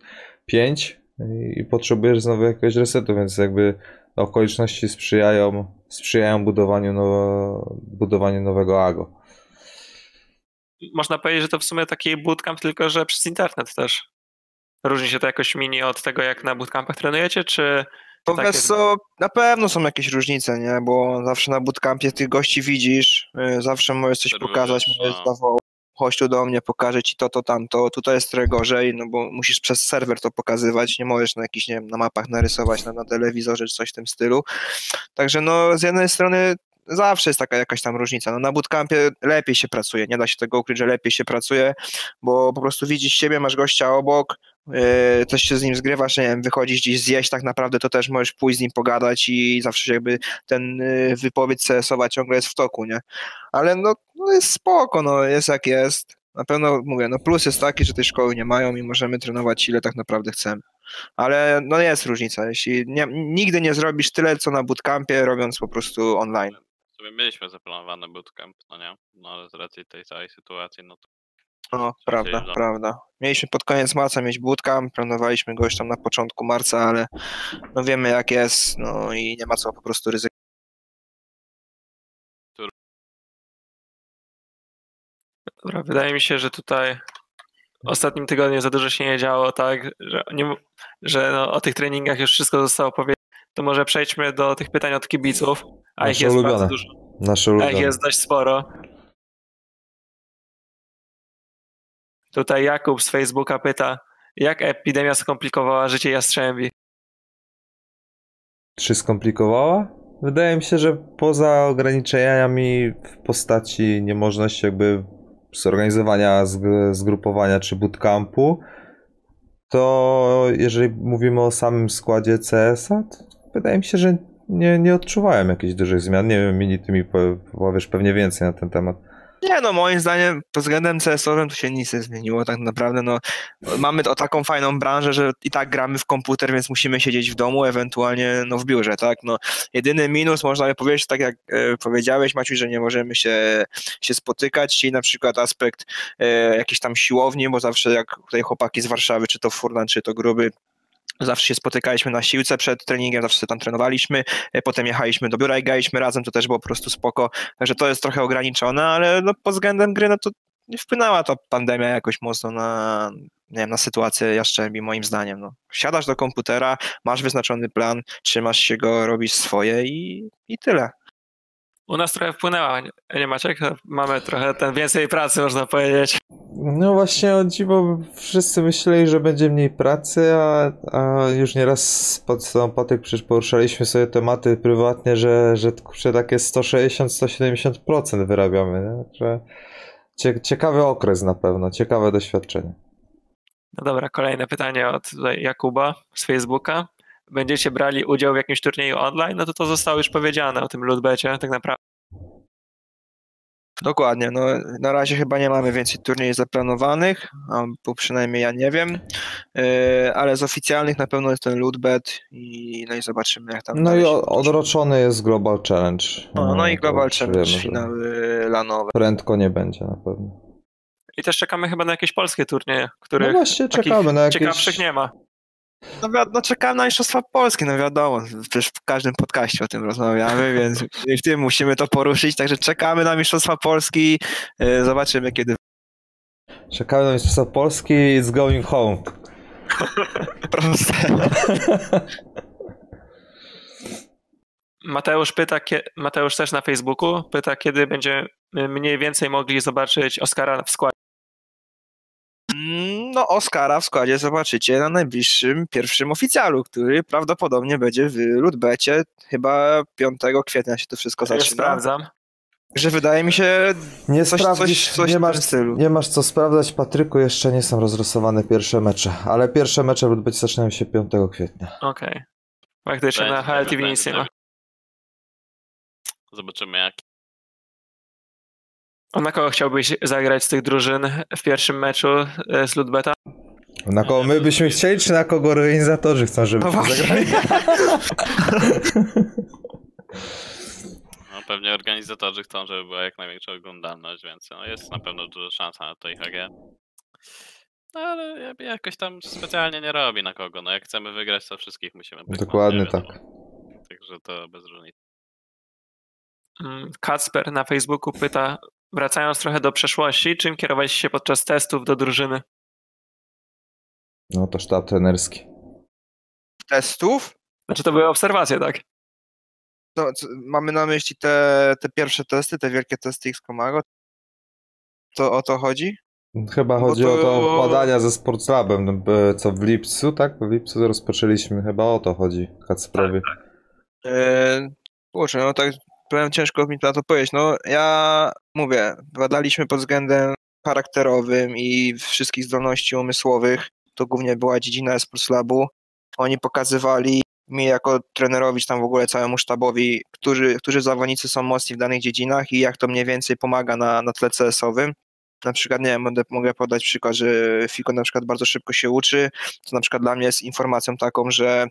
5 i, i potrzebujesz znowu jakiegoś resetu, więc jakby okoliczności sprzyjają, sprzyjają budowaniu, nowo, budowaniu nowego AGO. Można powiedzieć, że to w sumie taki bootcamp, tylko że przez internet też. Różni się to jakoś mini od tego, jak na bootcampach trenujecie, czy To tak wiesz jest? co, na pewno są jakieś różnice, nie? Bo zawsze na bootcampie tych gości widzisz, y, zawsze możesz coś pokazać, możesz no. zawołać, chodź tu do mnie, pokażę ci to, to, tamto, tutaj jest trochę gorzej, no bo musisz przez serwer to pokazywać, nie możesz na jakichś, nie wiem, na mapach narysować, na, na telewizorze czy coś w tym stylu. Także no z jednej strony zawsze jest taka jakaś tam różnica. No, na bootcampie lepiej się pracuje, nie da się tego ukryć, że lepiej się pracuje, bo po prostu widzisz siebie, masz gościa obok, yy, coś się z nim zgrywasz, nie wiem, wychodzisz gdzieś zjeść tak naprawdę, to też możesz pójść z nim pogadać i zawsze jakby ten yy, wypowiedź CS-owa ciągle jest w toku, nie? Ale no, no jest spoko, no jest jak jest. Na pewno mówię, no plus jest taki, że tej szkoły nie mają i możemy trenować ile tak naprawdę chcemy. Ale no jest różnica, jeśli nie, nigdy nie zrobisz tyle, co na bootcampie, robiąc po prostu online. W sumie mieliśmy zaplanowany bootcamp, no nie? No ale z racji tej całej sytuacji, no to No, się prawda, prawda. Mieliśmy pod koniec marca mieć bootcamp, planowaliśmy go już tam na początku marca, ale no wiemy jak jest, no i nie ma co po prostu ryzykować. Dobra, wydaje mi się, że tutaj w ostatnim tygodniu za dużo się nie działo, tak, że, nie, że no, o tych treningach już wszystko zostało powiedziane. To może przejdźmy do tych pytań od kibiców, a ich Nasze jest ulubione. bardzo dużo, Nasze a ulubione. ich jest dość sporo. Tutaj Jakub z Facebooka pyta, jak epidemia skomplikowała życie Jastrzębi? Czy skomplikowała? Wydaje mi się, że poza ograniczeniami w postaci niemożności jakby zorganizowania zgrupowania czy bootcampu, to jeżeli mówimy o samym składzie CS-a, wydaje mi się, że nie, nie odczuwałem jakichś dużych zmian. Nie wiem, Mini, ty mi powiesz pewnie więcej na ten temat. Nie, no moim zdaniem pod względem CS-owym to się nic nie zmieniło tak naprawdę. No, mamy o taką fajną branżę, że i tak gramy w komputer, więc musimy siedzieć w domu, ewentualnie no, w biurze, tak? No, jedyny minus można by powiedzieć, tak jak e, powiedziałeś Maciuś, że nie możemy się, się spotykać, czyli na przykład aspekt e, jakiejś tam siłowni, bo zawsze jak tutaj chłopaki z Warszawy, czy to Furlan, czy to Gruby, Zawsze się spotykaliśmy na siłce przed treningiem, zawsze tam trenowaliśmy, e, potem jechaliśmy do biura i graliśmy razem, to też było po prostu spoko, także to jest trochę ograniczone, ale no pod względem gry, no to wpłynęła ta pandemia jakoś mocno na, nie wiem, na sytuację Jaszczębi, moim zdaniem. No. Siadasz do komputera, masz wyznaczony plan, trzymasz się go, robisz swoje i, i tyle. U nas trochę wpłynęła, nie Maciek? Mamy trochę ten więcej pracy, można powiedzieć. No właśnie o dziwo, wszyscy myśleli, że będzie mniej pracy, a, a już nieraz pod Patyk przecież poruszaliśmy sobie tematy prywatnie, że, że, że takie 160-170% wyrabiamy. Nie? Że ciekawy okres na pewno, ciekawe doświadczenie. No dobra, kolejne pytanie od Jakuba z Facebooka. Będziecie brali udział w jakimś turnieju online? No to to zostało już powiedziane o tym Ludbecie, tak naprawdę. Dokładnie, no na razie chyba nie mamy więcej turniejów zaplanowanych, bo przynajmniej ja nie wiem, yy, ale z oficjalnych na pewno jest ten Lootbet i no i zobaczymy jak tam No i odroczony jest Global Challenge. No, no i Global Challenge, wiemy, finały lanowe. Prędko nie będzie na pewno. I też czekamy chyba na jakieś polskie turnieje, których no właśnie czekamy na jakieś... ciekawszych nie ma. No, no czekałem na Mistrzostwa Polski, no wiadomo, przecież w każdym podcaście o tym rozmawiamy, więc w tym musimy to poruszyć, także czekamy na Mistrzostwa Polski, e, zobaczymy kiedy. Czekamy na Mistrzostwa Polski, it's going home. Proste. Mateusz pyta, Mateusz też na Facebooku pyta, kiedy będzie mniej więcej mogli zobaczyć Oscara w składzie. No, Oscara w składzie zobaczycie na najbliższym pierwszym oficjalu, który prawdopodobnie będzie w Ludbecie. Chyba 5 kwietnia się to wszystko zaczyna. Ja sprawdzam. Że wydaje mi się. Nie coś, sprawdzisz, coś, coś nie, masz, stylu. nie masz co sprawdzać, Patryku. Jeszcze nie są rozrysowane pierwsze mecze, ale pierwsze mecze w Ludbecie zaczynają się 5 kwietnia. Okej. Okay. Faktycznie na HLTV nic nie ma. Zobaczymy, jak a na kogo chciałbyś zagrać z tych drużyn w pierwszym meczu e, z Ludbeta? Na kogo my byśmy chcieli, czy na kogo organizatorzy chcą, żeby no zagrali? No pewnie organizatorzy chcą, żeby była jak największa oglądalność, więc no, jest na pewno duża szansa na to IHG. No, ale jakoś tam specjalnie nie robi na kogo. No jak chcemy wygrać, to wszystkich musimy Dokładnie tak. Także to bez różnicy. Mm, Kacper na Facebooku pyta, wracając trochę do przeszłości, czym kierowałeś się podczas testów do drużyny? No to sztab trenerski. Testów? Znaczy to były obserwacje, tak? No, mamy na myśli te, te pierwsze testy, te wielkie testy X-Comago? To o to chodzi? Chyba chodzi to... o to badania ze Sportslabem, co w lipcu, tak? W lipcu rozpoczęliśmy, chyba o to chodzi Kacprowi. Tak, tak. Eee, kurczę, no tak powiem ciężko mi na to powiedzieć. No ja mówię, badaliśmy pod względem charakterowym i wszystkich zdolności umysłowych. To głównie była dziedzina Sports Labu. Oni pokazywali mi jako trenerowi, tam w ogóle całemu sztabowi, którzy, którzy zawodnicy są mocni w danych dziedzinach i jak to mniej więcej pomaga na, na tle CS-owym na przykład, nie wiem, mogę podać przykład, że Fiko na przykład bardzo szybko się uczy, to na przykład dla mnie jest informacją taką, że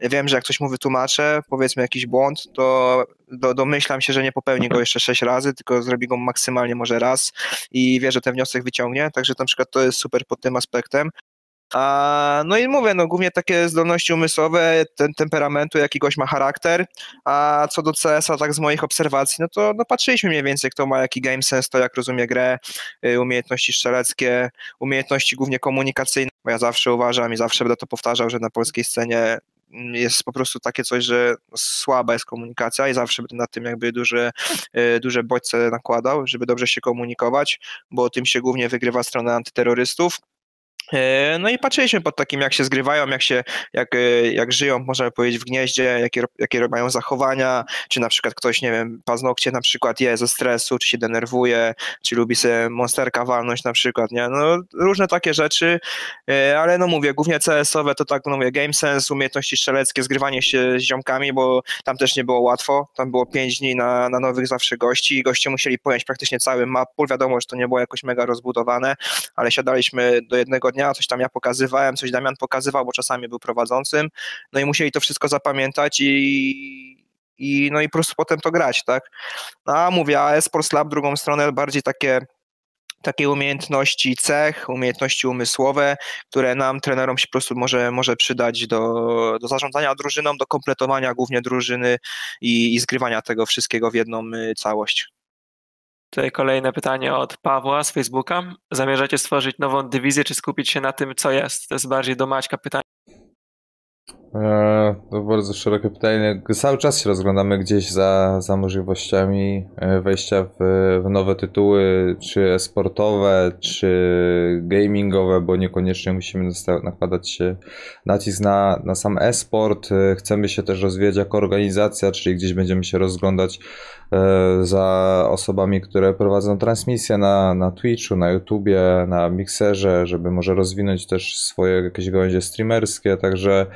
wiem, że jak coś mu wytłumaczę, powiedzmy jakiś błąd, to do, domyślam się, że nie popełni go jeszcze sześć razy, tylko zrobi go maksymalnie może raz i wie, że ten wniosek wyciągnie, także na przykład to jest super pod tym aspektem. A, no i mówię, no głównie takie zdolności umysłowe, ten temperamentu, jakiegoś ma charakter, a co do CS-a, tak z moich obserwacji, no to no patrzyliśmy mniej więcej, kto ma jaki game sense, to jak rozumie grę, y, umiejętności strzeleckie, umiejętności głównie komunikacyjne, bo ja zawsze uważam i zawsze będę to powtarzał, że na polskiej scenie jest po prostu takie coś, że słaba jest komunikacja i zawsze będę na tym jakby duże, y, duże bodźce nakładał, żeby dobrze się komunikować, bo tym się głównie wygrywa strona antyterrorystów no i patrzyliśmy pod takim, jak się zgrywają, jak się, jak, e, jak żyją, można powiedzieć, w gnieździe, jakie, jakie mają zachowania, czy na przykład ktoś, nie wiem, paznokcie na przykład je ze stresu, czy się denerwuje, czy lubi sobie monsterka walnąć na przykład, nie? No różne takie rzeczy, e, ale no mówię, głównie CS-owe to tak, no mówię, game sense, umiejętności strzeleckie, zgrywanie się z ziomkami, bo tam też nie było łatwo, tam było pięć dni na, na nowych zawsze gości i goście musieli pojąć praktycznie cały map wiadomo, że to nie było jakoś mega rozbudowane, ale siadaliśmy do jednego dnia, coś tam ja pokazywałem, coś Damian pokazywał, bo czasami był prowadzącym, no i musieli to wszystko zapamiętać i, i no i po prostu potem to grać, tak. No, a mówię, a Esports Lab drugą stronę bardziej takie takie umiejętności cech, umiejętności umysłowe, które nam, trenerom się po prostu może, może przydać do, do zarządzania drużyną, do kompletowania głównie drużyny i, i zgrywania tego wszystkiego w jedną y, całość. Tutaj kolejne pytanie od Pawła z Facebooka. Zamierzacie stworzyć nową dywizję, czy skupić się na tym, co jest? To jest bardziej do Maćka pytanie. Eee, to bardzo szerokie pytanie. Cały czas się rozglądamy gdzieś za, za możliwościami e, wejścia w, w nowe tytuły, czy sportowe, czy gamingowe, bo niekoniecznie musimy nakładać się nacisk na, na sam e-sport. E, chcemy się też rozwijać jako organizacja, czyli gdzieś będziemy się rozglądać e, za osobami, które prowadzą transmisję na, na Twitchu, na YouTubie, na Mixerze, żeby może rozwinąć też swoje jakieś gałęzie streamerskie, także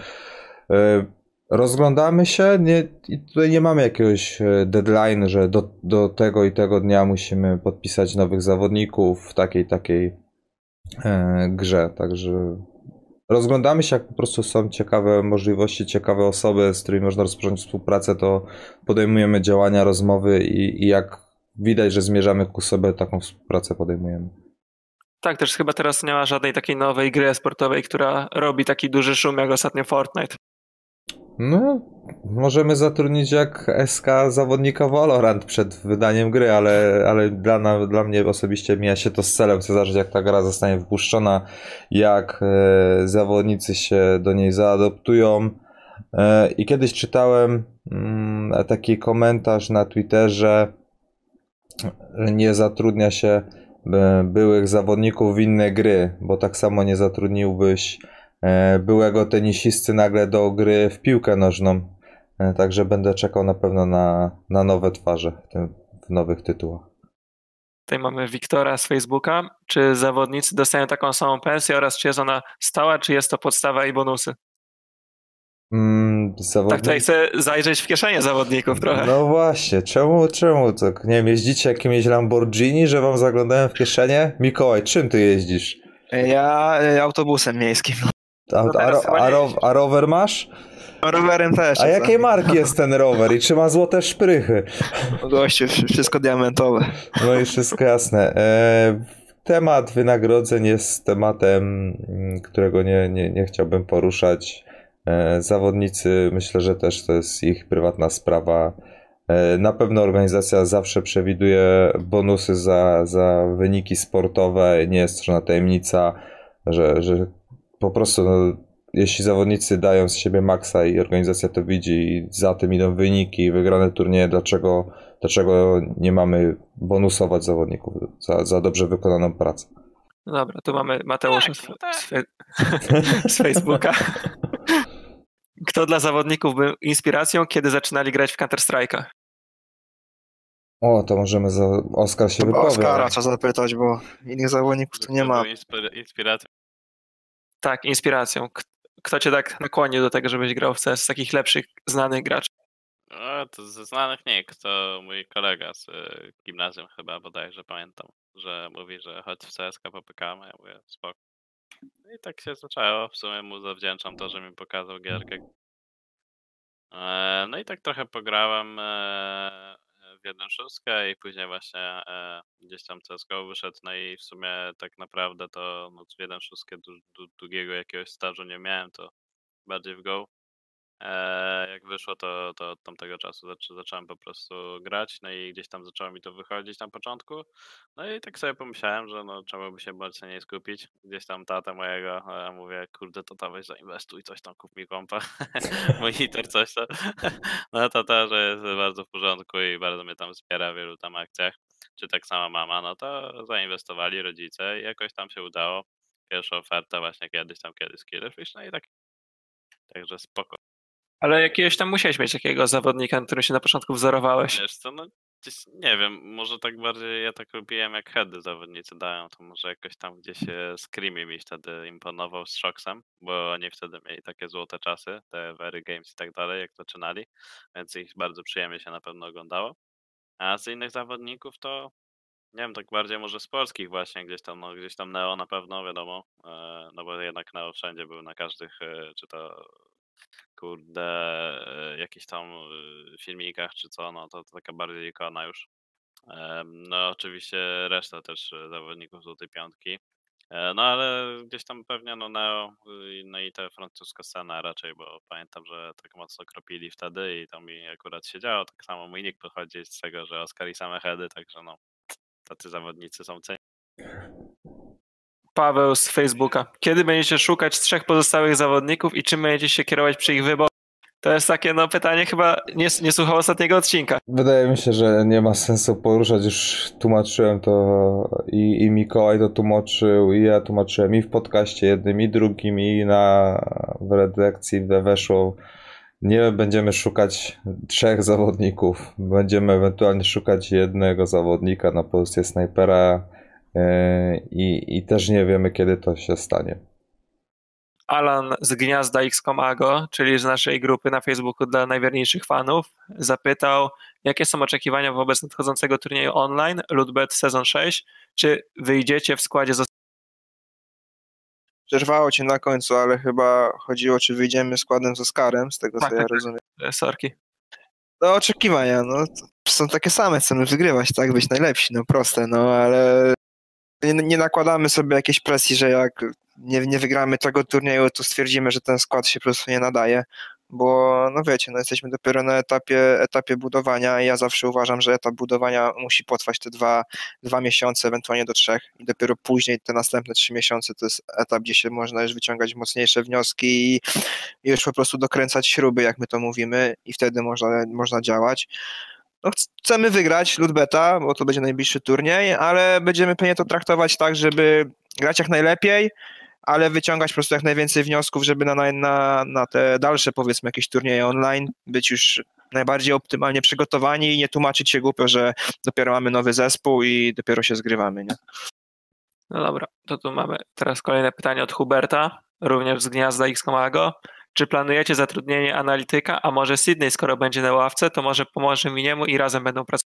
rozglądamy się, nie, tutaj nie mamy jakiegoś e, deadline, że do, do tego i tego dnia musimy podpisać nowych zawodników w takiej, takiej e, grze, także rozglądamy się, jak po prostu są ciekawe możliwości, ciekawe osoby, z którymi można rozpocząć współpracę, to podejmujemy działania, rozmowy i, i jak widać, że zmierzamy ku sobie, taką współpracę podejmujemy. Tak, też chyba teraz nie ma żadnej takiej nowej gry sportowej, która robi taki duży szum jak ostatnio Fortnite. No, możemy zatrudnić jak SK zawodnika Valorant przed wydaniem gry, ale, ale dla, dla mnie osobiście mija się to z celem. Chcę zobaczyć, jak ta gra zostanie wypuszczona, jak e, zawodnicy się do niej zaadoptują. E, I kiedyś czytałem mm, taki komentarz na Twitterze, że nie zatrudnia się e, byłych zawodników w inne gry, bo tak samo nie zatrudniłbyś byłego tenisisty nagle do gry w piłkę nożną. E, także będę czekał na pewno na, na nowe twarze w, tym, w nowych tytułach. Tutaj mamy Wiktora z Facebooka. Czy zawodnicy dostają taką samą pensję oraz czy jest ona stała, czy jest to podstawa i bonusy? Mm, zawodnik... Tak, tutaj chcę zajrzeć w kieszenie zawodników trochę. No właśnie, czemu, czemu tak? Nie wiem, jeździcie jakimiś Lamborghini, że wam zaglądałem w kieszenie? Mikołaj, czym ty jeździsz? Ja e, autobusem miejskim. A, no a, a, a, rower masz? Rowerem też. A jakiej marki jest ten rower i czy ma złote szprychy? Gościu, wszystko diamentowe. No i wszystko jasne. E, temat wynagrodzeń jest tematem, mm, którego nie, nie, nie chciałbym poruszać. E, zawodnicy, myślę, że też to jest ich prywatna sprawa. E, na pewno organizacja zawsze przewiduje bonusy za, za wyniki sportowe. Nie jest żadna tajemnica, że, że po prostu no, jeśli zawodnicy dają z siebie maksa i organizacja to widzi i za tym idą wyniki, wygrane turnieje, dlaczego, dlaczego nie mamy bonusować zawodników za, za dobrze wykonaną pracę? No dobra, tu mamy Mateusza tak, z, tak. z, z Facebooka. Kto dla zawodników był inspiracją, kiedy zaczynali grać w Counter-Strike'a? O, to możemy za Oskar się wypowie. Oskara trzeba zapytać, bo innych zawodników tu nie ma. Inspiracją tak, inspiracją. Kto cię tak nakłonił do tego, żebyś grał w CS z takich lepszych, znanych graczy? No, to ze znanych nie, to mój kolega z y, gimnazjum chyba bodajże pamiętam, że mówi, że chodź w CSK popykamy, ja mówię spoko. I tak się zaczęło, w sumie mu zawdzięczam to, że mi pokazał gierkę. E, no i tak trochę pograłem e, w 1.6 i później właśnie e, gdzieś tam CSGO wyszedł, no i w sumie tak naprawdę to no, w 1.6 długiego jakiegoś stażu nie miałem, to bardziej w Go. E, jak wyszło, to, to od tamtego czasu zaczą, zacząłem po prostu grać, no i gdzieś tam zaczęło mi to wychodzić na początku. No i tak sobie pomyślałem, że no trzeba by się mocniej skupić. Gdzieś tam tata mojego, ja mówię, kurde, to tam weź zainwestuj, coś tam, kup mi kompa, monitor, coś tam. No tata, że jest bardzo w porządku i bardzo mnie tam wspiera w wielu tam akcjach. Czy tak sama mama, no to zainwestowali rodzice i jakoś tam się udało. pierwsza oferta właśnie kiedyś tam, kiedyś Killfish, no i tak, także spoko. Ale jakiegoś tam musiałeś mieć takiego zawodnika, na którym się na początku wzorowałeś. Wiesz co, no nie wiem, może tak bardziej ja tak lubiłem jak heady zawodnicy dają, to może jakoś tam gdzieś Screamy mi wtedy imponował z Shocksem, bo oni wtedy mieli takie złote czasy, te Very Games i tak dalej, jak zaczynali, więc ich bardzo przyjemnie się na pewno oglądało. A z innych zawodników to nie wiem, tak bardziej może z polskich właśnie gdzieś tam, no gdzieś tam Neo na pewno, wiadomo, e, no bo jednak Neo wszędzie był na każdych, e, czy to kurde, e, jakichś tam filmikach czy co, no to, to taka bardziej ikona już. No oczywiście reszta też zawodników Złotej Piątki. No ale gdzieś tam pewnie no Neo, no i ta francuska scena raczej, bo pamiętam, że tak mocno kropili wtedy i to mi akurat się działo. Tak samo mój nick pochodzi z tego, że Oscar i same heady, także no tacy zawodnicy są cenieni. Paweł z Facebooka. Kiedy będziecie szukać trzech pozostałych zawodników i czym będziecie się kierować przy ich wyborze? To jest takie no, pytanie, chyba nie, nie słuchał ostatniego odcinka. Wydaje mi się, że nie ma sensu poruszać, już tłumaczyłem to i, i Mikołaj to tłumaczył, i ja tłumaczyłem i w podcaście jednym, i drugim, i na w redakcji weszło. Nie będziemy szukać trzech zawodników, będziemy ewentualnie szukać jednego zawodnika na pozycję snajpera i, i też nie wiemy, kiedy to się stanie. Alan z Gniazda XCOM czyli z naszej grupy na Facebooku dla najwierniejszych fanów, zapytał, jakie są oczekiwania wobec nadchodzącego turnieju online Ludbet Sezon 6? Czy wyjdziecie w składzie z Przerwało cię na końcu, ale chyba chodziło, czy wyjdziemy składem z Oskarem, z tego tak, co ja tak, rozumiem. Sorki. No oczekiwania, no są takie same, chcemy wygrywać, tak, być najlepsi, no proste, no ale nie, nie nakładamy sobie jakiejś presji, że jak nie, nie wygramy tego turnieju, to stwierdzimy, że ten skład się po prostu nie nadaje, bo no wiecie, no jesteśmy dopiero na etapie, etapie budowania i ja zawsze uważam, że etap budowania musi potrwać te dwa, dwa miesiące, ewentualnie do trzech i dopiero później te następne trzy miesiące to jest etap, gdzie się można już wyciągać mocniejsze wnioski i już po prostu dokręcać śruby, jak my to mówimy i wtedy można, można działać. No, chcemy wygrać Ludbeta, bo to będzie najbliższy turniej, ale będziemy pewnie to traktować tak, żeby grać jak najlepiej, ale wyciągać po prostu jak najwięcej wniosków, żeby na, na, na te dalsze powiedzmy jakieś turnieje online być już najbardziej optymalnie przygotowani i nie tłumaczyć się głupio, że dopiero mamy nowy zespół i dopiero się zgrywamy, nie? No dobra, to tu mamy teraz kolejne pytanie od Huberta, również z gniazda X-Komago. Czy planujecie zatrudnienie analityka, a może Sydney, skoro będzie na ławce, to może pomoże mi niemu i razem będą pracować?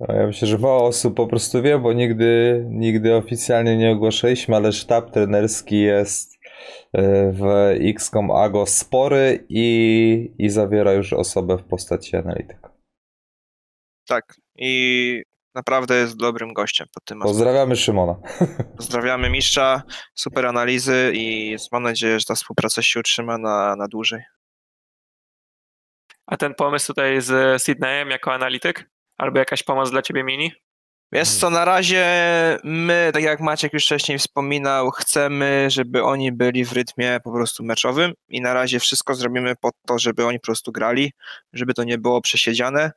No, ja myślę, że mało osób po prostu wie, bo nigdy, nigdy oficjalnie nie ogłaszaliśmy, ale sztab trenerski jest e, w XCOM AGO spory i, i zawiera już osobę w postaci analityka. Tak. I naprawdę jest dobrym gościem pod tym Pozdrawiamy Szymona. Pozdrawiamy mistrza, super analizy i mam nadzieję, że ta współpraca się utrzyma na, na dłużej. A ten pomysł tutaj z Sydneyem jako analityk? Albo jakaś pomoc dla ciebie mini? Wiesz co, na razie my, tak jak Maciek już wcześniej wspominał, chcemy, żeby oni byli w rytmie po prostu meczowym i na razie wszystko zrobimy po to, żeby oni po prostu grali, żeby to nie było przesiedziane.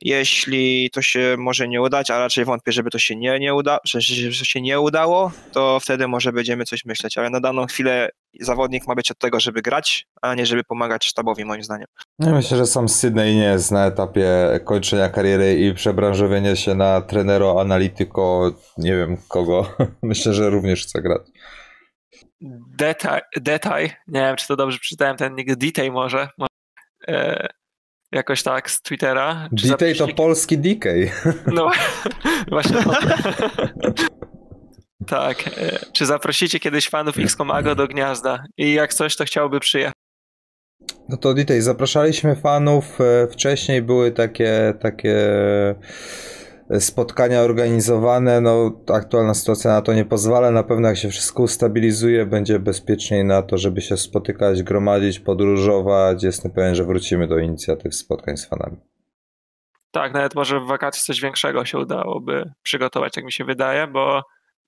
Jeśli to się może nie udać, a raczej wątpię, żeby to się nie, nie uda, że, że się nie udało, to wtedy może będziemy coś myśleć, ale na daną chwilę zawodnik ma być od tego, żeby grać, a nie żeby pomagać sztabowi, moim zdaniem. Ja myślę, że sam Sydney nie jest na etapie kończenia kariery i przebranżowienia się na trenero, analityko, nie wiem kogo. Myślę, że również chce grać. Detaj, detaj, nie wiem czy to dobrze przeczytałem ten nick, Detail może, e, jakoś tak z Twittera. Detail to polski DK. No właśnie. Tak. E, czy zaprosicie kiedyś fanów X-Komago do gniazda? I jak coś, to chciałby przyjechać. No to Ditej, zapraszaliśmy fanów. E, wcześniej były takie, takie spotkania organizowane. No, aktualna sytuacja na to nie pozwala. Na pewno jak się wszystko ustabilizuje, będzie bezpieczniej na to, żeby się spotykać, gromadzić, podróżować. Jestem pewien, że wrócimy do inicjatyw spotkań z fanami. Tak, nawet może w wakacji coś większego się udałoby przygotować, jak mi się wydaje, bo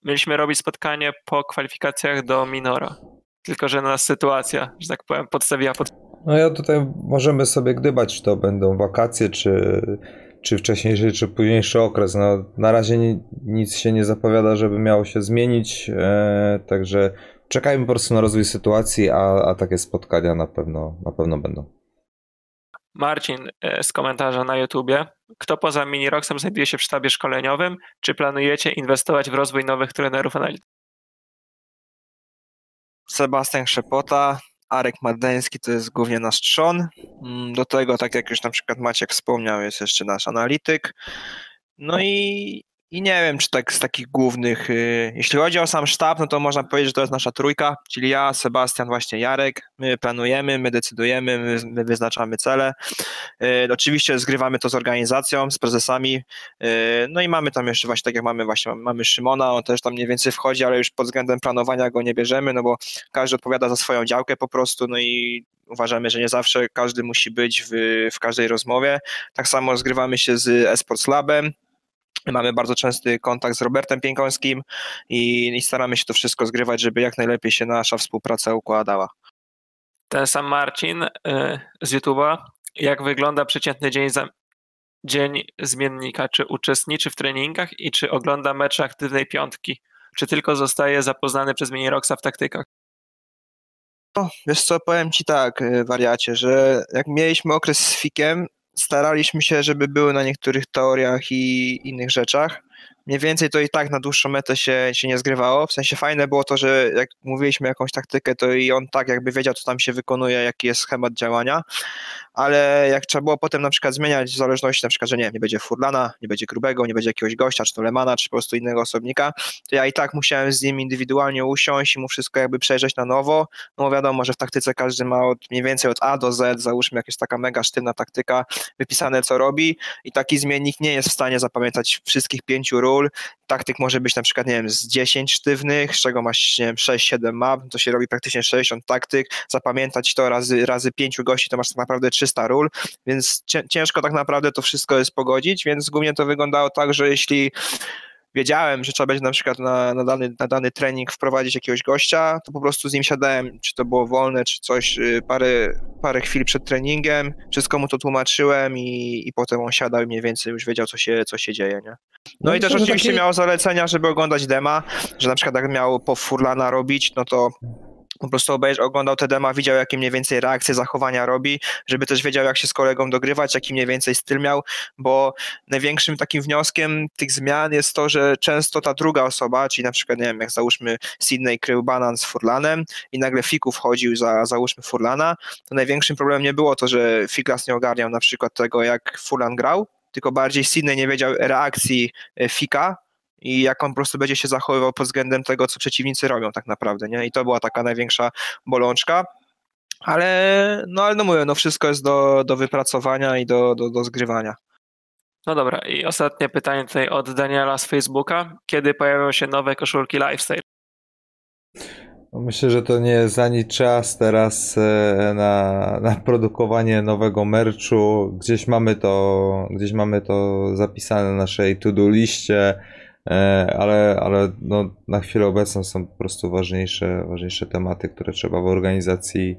mieliśmy robić spotkanie po kwalifikacjach do Minora. Tylko, że nas sytuacja, że tak powiem, podstawiła pod... No ja tutaj możemy sobie gdybać, czy to będą wakacje, czy, czy wcześniejszy, czy późniejszy okres. No, na razie ni, nic się nie zapowiada, żeby miało się zmienić, e, także czekajmy po prostu na rozwój sytuacji, a, a takie spotkania na pewno, na pewno będą. Marcin e, z komentarza na YouTubie. Kto poza Miniroxem znajduje się w sztabie szkoleniowym? Czy planujecie inwestować w rozwój nowych trenerów analityków? Sebastian Szepota, Arek Madeński to jest głównie nasz trzon. Mm, do tego, tak jak już na przykład Maciek wspomniał, jest jeszcze nasz analityk. No i i nie wiem, czy tak z takich głównych, y, jeśli chodzi o sam sztab, no to można powiedzieć, że to jest nasza trójka, czyli ja, Sebastian, właśnie Jarek. My planujemy, my decydujemy, my, my wyznaczamy cele. Y, oczywiście zgrywamy to z organizacją, z prezesami. Y, no i mamy tam jeszcze właśnie, tak jak mamy właśnie, mamy Szymona, on też tam mniej więcej wchodzi, ale już pod względem planowania go nie bierzemy, no bo każdy odpowiada za swoją działkę po prostu, no i uważamy, że nie zawsze każdy musi być w, w każdej rozmowie. Tak samo zgrywamy się z Esports Labem, Mamy bardzo częsty kontakt z Robertem Piękońskim i, i, staramy się to wszystko zgrywać, żeby jak najlepiej się nasza współpraca układała. Ten sam Marcin y, z YouTube'a. Jak wygląda przeciętny dzień, za, dzień zmiennika? Czy uczestniczy w treningach i czy ogląda mecze aktywnej piątki? Czy tylko zostaje zapoznany przez Miniroxa w taktykach? No, wiesz co, powiem Ci tak, y, wariacie, że jak mieliśmy okres z Fikiem, staraliśmy się, żeby były na niektórych teoriach i innych rzeczach mniej więcej to i tak na dłuższą metę się, się nie zgrywało. W sensie fajne było to, że jak mówiliśmy jakąś taktykę, to i on tak jakby wiedział, co tam się wykonuje, jaki jest schemat działania, ale jak trzeba było potem na przykład zmieniać w zależności na przykład, że nie, nie będzie Furlana, nie będzie Grubego, nie będzie jakiegoś gościa, czy to Lemana, czy po prostu innego osobnika, to ja i tak musiałem z nim indywidualnie usiąść i mu wszystko jakby przejrzeć na nowo, no bo wiadomo, że w taktyce każdy ma od, mniej więcej od A do Z, załóżmy jakaś taka mega sztywna taktyka, wypisane co robi. I taki zmiennik nie jest w stanie zapamiętać wszystkich pięciu ról, ról. Taktyk może być na przykład, nie wiem, z 10 sztywnych, z czego masz, nie wiem, 6-7 map, to się robi praktycznie 60 taktyk. Zapamiętać to razy, razy 5 gości, to masz tak naprawdę 300 ról, więc ciężko tak naprawdę to wszystko jest pogodzić, więc głównie to wyglądało tak, że jeśli wiedziałem, że trzeba będzie na przykład na, na, dany, na dany trening wprowadzić jakiegoś gościa, to po prostu z nim siadałem, czy to było wolne, czy coś, y, parę, parę chwil przed treningiem, wszystko mu to tłumaczyłem i, i potem on siadał i mniej więcej już wiedział, co się, co się dzieje, nie? No, no i też oczywiście taki... miał zalecenia, żeby oglądać dema, że na przykład jak miał po Furlana robić, no to po prostu obejrzał, oglądał te dema, widział jakie mniej więcej reakcje, zachowania robi, żeby też wiedział jak się z kolegą dogrywać, jaki mniej więcej styl miał, bo największym takim wnioskiem tych zmian jest to, że często ta druga osoba, czyli na przykład, nie wiem, jak załóżmy Sydney krył banan z Furlanem i nagle Fiku wchodził za, załóżmy Furlana, to największym problemem nie było to, że Fiklas nie ogarniał na przykład tego, jak Furlan grał, tylko bardziej Sydney nie wiedział reakcji e, Fika, i jak on po prostu będzie się zachowywał pod względem tego, co przeciwnicy robią tak naprawdę, nie? I to była taka największa bolączka. Ale no, ale no mówię, no wszystko jest do, do wypracowania i do, do, do zgrywania. No dobra, i ostatnie pytanie tutaj od Daniela z Facebooka. Kiedy pojawią się nowe koszulki Lifestyle? No, myślę, że to nie jest ani czas teraz e, na, na produkowanie nowego merchu. Gdzieś mamy to, gdzieś mamy to zapisane na naszej to-do liście. E, ale, ale no, na chwilę obecną są po prostu ważniejsze, ważniejsze tematy, które trzeba w organizacji,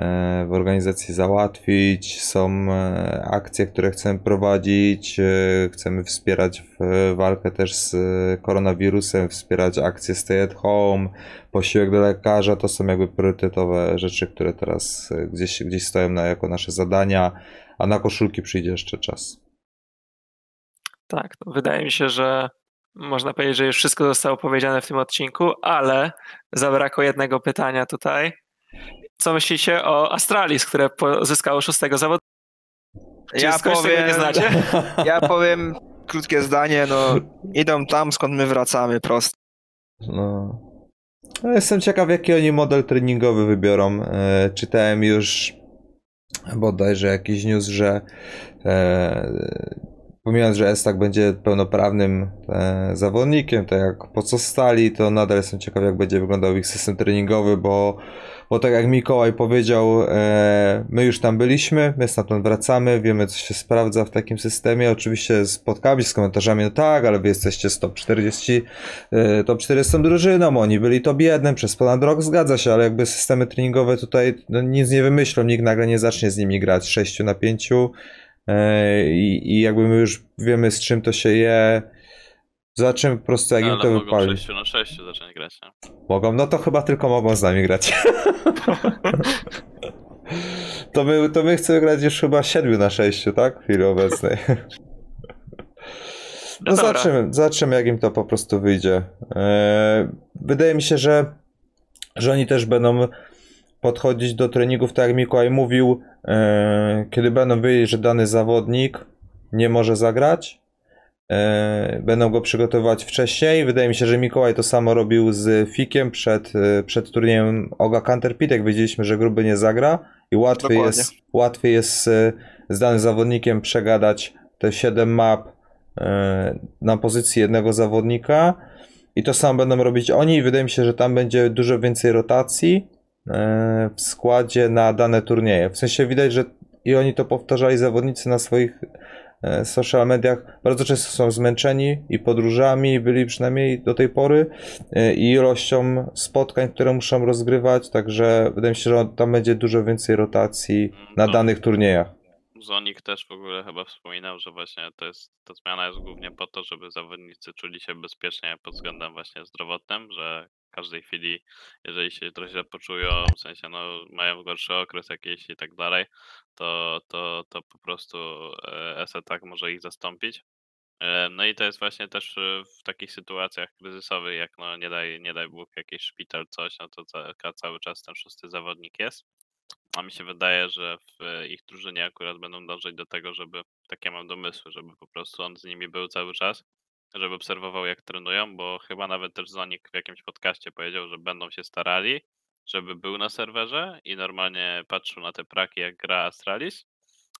e, w organizacji załatwić. Są e, akcje, które chcemy prowadzić, chcemy wspierać walkę też z koronawirusem, wspierać akcje Stay at Home, posiłek do lekarza, to są jakby priorytetowe rzeczy, które teraz gdzieś, gdzieś stoją na, jako nasze zadania, a na koszulki przyjdzie jeszcze czas. Tak, no wydaje mi się, że można powiedzieć, że już wszystko zostało powiedziane w tym odcinku, ale zabrakło jednego pytania tutaj. Co myślicie o Astralis, które zyskało szóstego zawodu? Czy ja powiem, nie znacie? Ja powiem krótkie zdanie, no idą tam, skąd my wracamy, prosto. No. no. Jestem ciekaw, jaki oni model treningowy wybiorą. E, czytałem już bodajże jakiś news, że e, pomijając, że Estak będzie pełnoprawnym e, zawodnikiem, tak jak po co stali, to nadal jestem ciekaw, jak będzie wyglądał ich system treningowy, bo, bo tak jak Mikołaj powiedział, e, my już tam byliśmy, my stamtąd wracamy, wiemy, co się sprawdza w takim systemie. Oczywiście spotkamy się z komentarzami, no tak, ale wy jesteście z top 40, e, top 40 drużyną, oni byli top 1 przez ponad rok, zgadza się, ale jakby systemy treningowe tutaj no, nic nie wymyślą, nikt nagle nie zacznie z nimi grać 6 na 5 e, i, i jakby my już wiemy z czym to się je. Zobaczymy po prostu jak im Ale to mogą wypali. 6 na 6 zacząć grać, nie? Mogą, no to chyba tylko mogą z nami grać. to, my, to my chcemy grać już chyba 7 na 6, tak? W chwili obecnej. No No zobaczymy, zobaczymy jak im to po prostu wyjdzie. Eee, wydaje mi się, że, że oni też będą podchodzić do treningów, tak jak Mikołaj mówił, eee, kiedy będą wiedzieć, że dany zawodnik nie może zagrać, eee, będą go przygotowywać wcześniej. Wydaje mi się, że Mikołaj to samo robił z Fikiem przed, e, przed turniejem Oga Canterpit, jak wiedzieliśmy, że gruby nie zagra i łatwiej Dokładnie. jest, łatwiej jest e, z danym zawodnikiem przegadać te 7 map e, na pozycji jednego zawodnika i to samo będą robić oni i wydaje mi się, że tam będzie dużo więcej rotacji e, w składzie na dane turnieje. W sensie widać, że i oni to powtarzali zawodnicy na swoich e, social mediach. Bardzo często są zmęczeni i podróżami, byli przynajmniej do tej pory e, i ilością spotkań, które muszą rozgrywać, także wydaje mi się, że tam będzie dużo więcej rotacji na No. danych turniejach. Zonik też w ogóle chyba wspominał, że właśnie to jest, ta zmiana jest głównie po to, żeby zawodnicy czuli się bezpiecznie pod względem właśnie zdrowotnym, że w każdej chwili, jeżeli się trochę źle poczują, w sensie no, mają gorszy okres jakiś i tak dalej, to, to, to po prostu e, ESE tak może ich zastąpić. E, No i to jest właśnie też e, w takich sytuacjach kryzysowych, jak no nie daj, nie daj Bóg jakiś szpital, coś, no to ca- cały czas ten szósty zawodnik jest. A mi się wydaje, że w ich drużynie akurat będą dążyć do tego, żeby, takie mam domysły, żeby po prostu on z nimi był cały czas, żeby obserwował jak trenują, bo chyba nawet też Zonik w jakimś podcaście powiedział, że będą się starali, żeby był na serwerze i normalnie patrzył na te praki jak gra Astralis,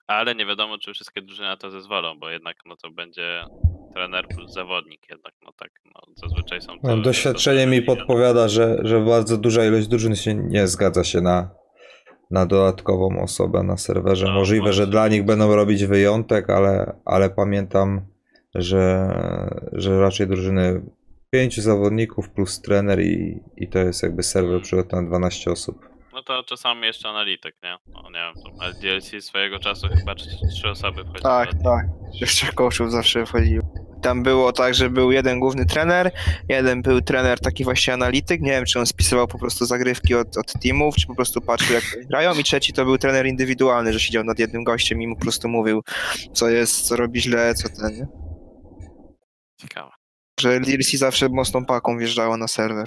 ale nie wiadomo, czy wszystkie drużyny na to zezwolą, bo jednak no to będzie trener plus zawodnik, jednak no tak, no zazwyczaj są to... No, doświadczenie mi podpowiada, że, że bardzo duża ilość drużyn się nie zgadza się na, na dodatkową osobę na serwerze. No, Możliwe, że dla nich będą robić wyjątek, ale, ale pamiętam, że, że raczej drużyny pięciu zawodników plus trener i, i to jest jakby serwer przygotowany na 12 osób. No to czasami jeszcze analityk, nie? No nie wiem, to ale DLC swojego czasu chyba trzy, trzy osoby wchodziły. Tak, tak. Jeszcze coachów zawsze wchodził. Tam było tak, że był jeden główny trener, jeden był trener taki właśnie analityk, nie wiem czy on spisywał po prostu zagrywki od, od teamów, czy po prostu patrzył jak grają i trzeci to był trener indywidualny, że siedział nad jednym gościem i mu po prostu mówił co jest, co robi źle, co ten, nie? Ciekawe. Że DLC zawsze mocną paką wjeżdżało na serwer.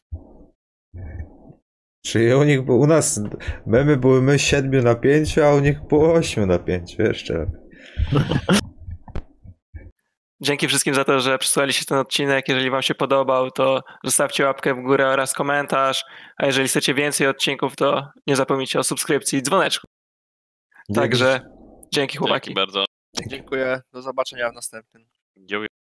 Czyli u nich, u nas memy były my 7 na 5, a u nich było 8 na 5, jeszcze lepiej. Dzięki wszystkim za to, że przysłaliście ten odcinek. Jeżeli Wam się podobał, to zostawcie łapkę w górę oraz komentarz. A jeżeli chcecie więcej odcinków, to nie zapomnijcie o subskrypcji i dzwoneczku. Także dzięki chłopaki. Dzięki bardzo. Dziękuję, do zobaczenia w następnym. Dziękuję.